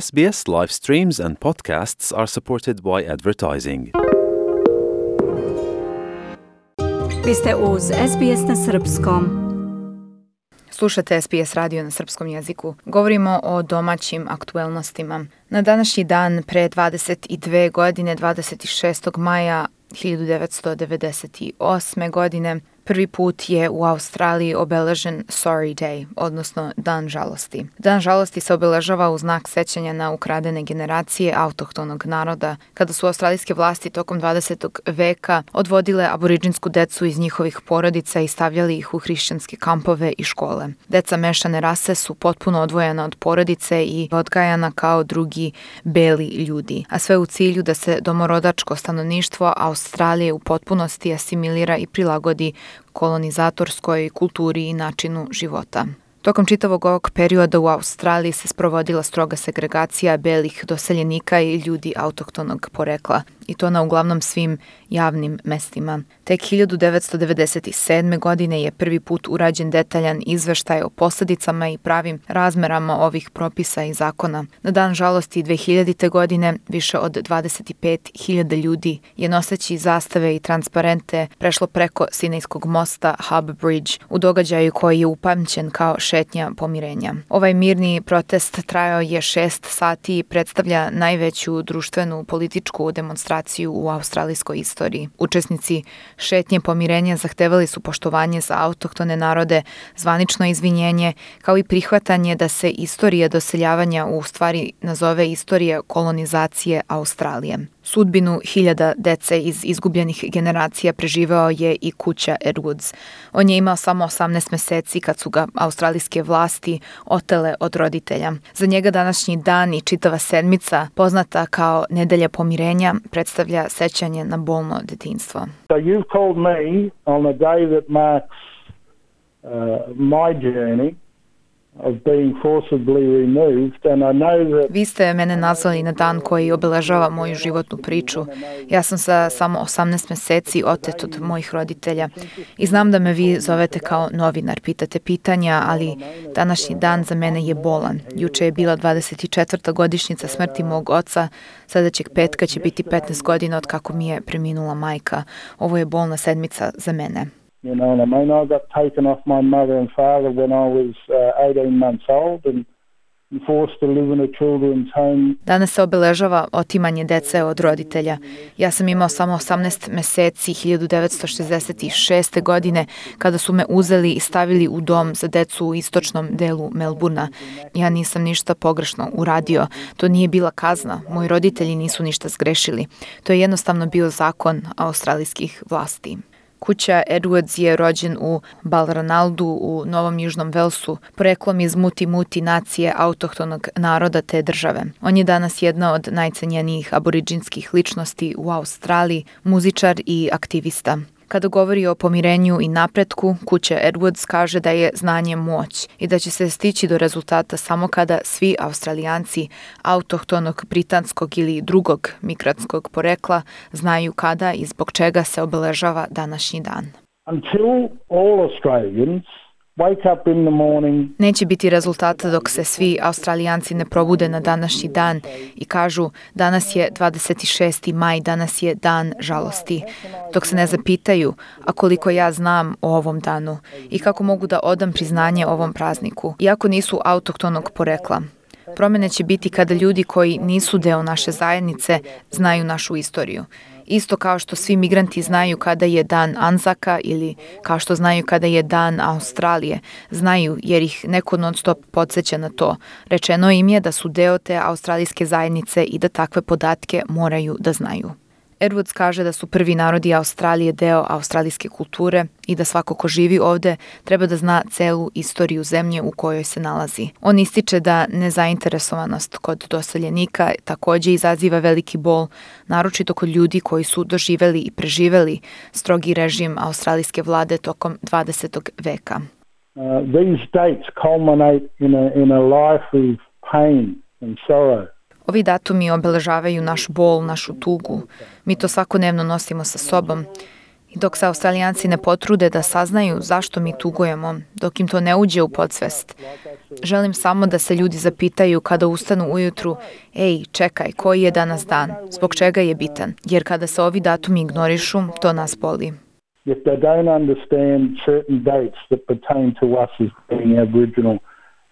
SBS live streams and podcasts are supported by advertising. Vi ste uz SBS na srpskom. Slušate SBS radio na srpskom jeziku. Govorimo o domaćim aktuelnostima. Na današnji dan pre 22 godine, 26. maja 1998. godine, Prvi put je u Australiji obeležen Sorry Day, odnosno Dan žalosti. Dan žalosti se obeležava u znak sećanja na ukradene generacije autohtonog naroda, kada su australijske vlasti tokom 20. veka odvodile aboriđinsku decu iz njihovih porodica i stavljali ih u hrišćanske kampove i škole. Deca mešane rase su potpuno odvojena od porodice i odgajana kao drugi beli ljudi, a sve u cilju da se domorodačko stanovništvo Australije u potpunosti asimilira i prilagodi kolonizatorskoj kulturi i načinu života. Tokom čitavog ovog perioda u Australiji se sprovodila stroga segregacija belih doseljenika i ljudi autohtonog porekla, i to na uglavnom svim javnim mestima. Tek 1997. godine je prvi put urađen detaljan izveštaj o posledicama i pravim razmerama ovih propisa i zakona. Na dan žalosti 2000. godine više od 25.000 ljudi je noseći zastave i transparente prešlo preko Sinejskog mosta Hub Bridge u događaju koji je upamćen kao šetnja pomirenja. Ovaj mirni protest trajao je šest sati i predstavlja najveću društvenu političku demonstraciju u australijskoj istoriji. Učesnici šetnje pomirenja zahtevali su poštovanje za autohtone narode, zvanično izvinjenje, kao i prihvatanje da se istorija doseljavanja u stvari nazove istorija kolonizacije Australije. Sudbinu hiljada dece iz izgubljenih generacija preživeo je i kuća Edwards. On je imao samo 18 meseci kad su ga australijske vlasti otele od roditelja. Za njega današnji dan i čitava sedmica, poznata kao Nedelja pomirenja, predstavlja sećanje na bolno detinstvo. So you've called me on a day that marks uh, my journey Vi ste mene nazvali na dan koji obeležava moju životnu priču. Ja sam sa samo 18 meseci otet od mojih roditelja i znam da me vi zovete kao novinar, pitate pitanja, ali današnji dan za mene je bolan. Juče je bila 24. godišnjica smrti mog oca, sledećeg petka će biti 15 godina od kako mi je preminula majka. Ovo je bolna sedmica za mene. You know what I mean? I got taken off my mother and father when I was uh, 18 months old and Danas se obeležava otimanje dece od roditelja. Ja sam imao samo 18 meseci 1966. godine kada su me uzeli i stavili u dom za decu u istočnom delu Melburna. Ja nisam ništa pogrešno uradio. To nije bila kazna. Moji roditelji nisu ništa zgrešili. To je jednostavno bio zakon australijskih vlasti. Kuća Edwards je rođen u Balranaldu u Novom Južnom Velsu, poreklom iz Muti Muti nacije autohtonog naroda te države. On je danas jedna od najcenjenijih aboriđinskih ličnosti u Australiji, muzičar i aktivista. Kada govori o pomirenju i napretku, kuća Edwards kaže da je znanje moć i da će se stići do rezultata samo kada svi australijanci autohtonog, britanskog ili drugog migratskog porekla znaju kada i zbog čega se obeležava današnji dan. Until all Australians Neće biti rezultata dok se svi australijanci ne probude na današnji dan i kažu danas je 26. maj, danas je dan žalosti. Dok se ne zapitaju, a koliko ja znam o ovom danu i kako mogu da odam priznanje ovom prazniku, iako nisu autohtonog porekla. Promene će biti kada ljudi koji nisu deo naše zajednice znaju našu istoriju isto kao što svi migranti znaju kada je dan Anzaka ili kao što znaju kada je dan Australije. Znaju jer ih neko non stop podsjeća na to. Rečeno im je da su deo te australijske zajednice i da takve podatke moraju da znaju. Edwards kaže da su prvi narodi Australije deo australijske kulture i da svako ko živi ovde treba da zna celu istoriju zemlje u kojoj se nalazi. On ističe da nezainteresovanost kod doseljenika takođe izaziva veliki bol, naročito kod ljudi koji su doživeli i preživeli strogi režim australijske vlade tokom 20. veka. Uh, these dates culminate in a, in a life of pain and sorrow. Ovi datumi obeležavaju naš bol, našu tugu. Mi to svakodnevno nosimo sa sobom. I dok se australijanci ne potrude da saznaju zašto mi tugujemo, dok im to ne uđe u podsvest, želim samo da se ljudi zapitaju kada ustanu ujutru, ej, čekaj, koji je danas dan, zbog čega je bitan, jer kada se ovi datumi ignorišu, to nas boli. If they don't understand certain dates that pertain to us as being Aboriginal,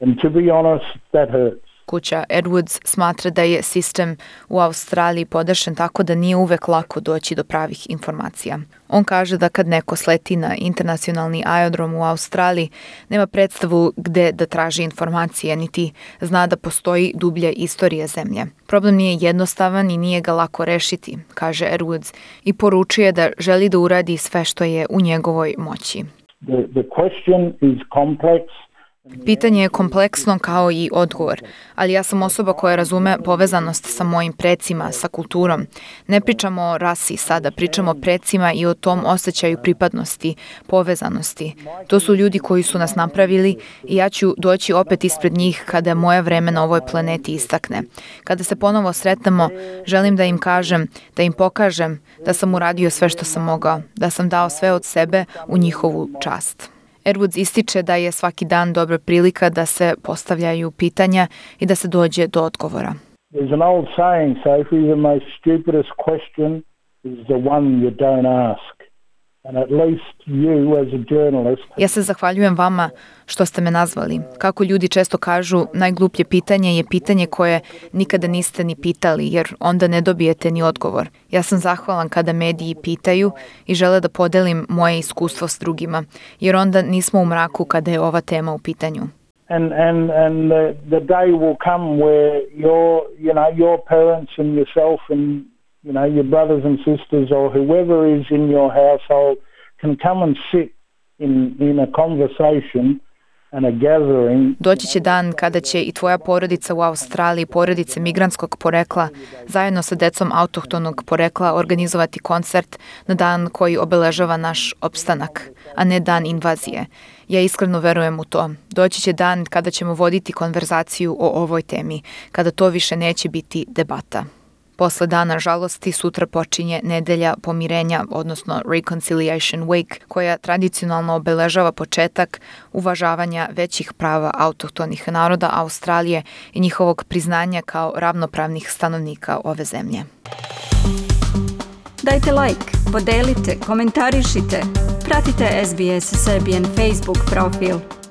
and to be honest, that hurts. Kuća Edwards smatra da je sistem u Australiji podešen tako da nije uvek lako doći do pravih informacija. On kaže da kad neko sleti na internacionalni aerodrom u Australiji, nema predstavu gde da traži informacije, niti zna da postoji dublja istorija zemlje. Problem nije jednostavan i nije ga lako rešiti, kaže Edwards, i poručuje da želi da uradi sve što je u njegovoj moći. The, the question is complex Pitanje je kompleksno kao i odgovor, ali ja sam osoba koja razume povezanost sa mojim precima, sa kulturom. Ne pričamo o rasi sada, pričamo o precima i o tom osjećaju pripadnosti, povezanosti. To su ljudi koji su nas napravili i ja ću doći opet ispred njih kada moje vreme na ovoj planeti istakne. Kada se ponovo sretnemo, želim da im kažem, da im pokažem da sam uradio sve što sam mogao, da sam dao sve od sebe u njihovu čast. Edwards ističe da je svaki dan dobra prilika da se postavljaju pitanja i da se dođe do odgovora. There's an old saying, Sophie, the most stupidest question is the one you don't ask. Ja se zahvaljujem vama što ste me nazvali. Kako ljudi često kažu, najgluplje pitanje je pitanje koje nikada niste ni pitali, jer onda ne dobijete ni odgovor. Ja sam zahvalan kada mediji pitaju i žele da podelim moje iskustvo s drugima, jer onda nismo u mraku kada je ova tema u pitanju. And, and, and the, the day will come where your, you know, your parents and yourself and you know, your brothers and sisters or whoever is in your household can come and sit in, in a conversation. Doći će dan kada će i tvoja porodica u Australiji, porodice migrantskog porekla, zajedno sa decom autohtonog porekla organizovati koncert na dan koji obeležava naš opstanak, a ne dan invazije. Ja iskreno verujem u to. Doći će dan kada ćemo voditi konverzaciju o ovoj temi, kada to više neće biti debata. Posle dana žalosti sutra počinje nedelja pomirenja, odnosno Reconciliation Week, koja tradicionalno obeležava početak uvažavanja većih prava autohtonih naroda Australije i njihovog priznanja kao ravnopravnih stanovnika ove zemlje. Dajte like, podelite, komentarišite, pratite SBS Serbian Facebook profil.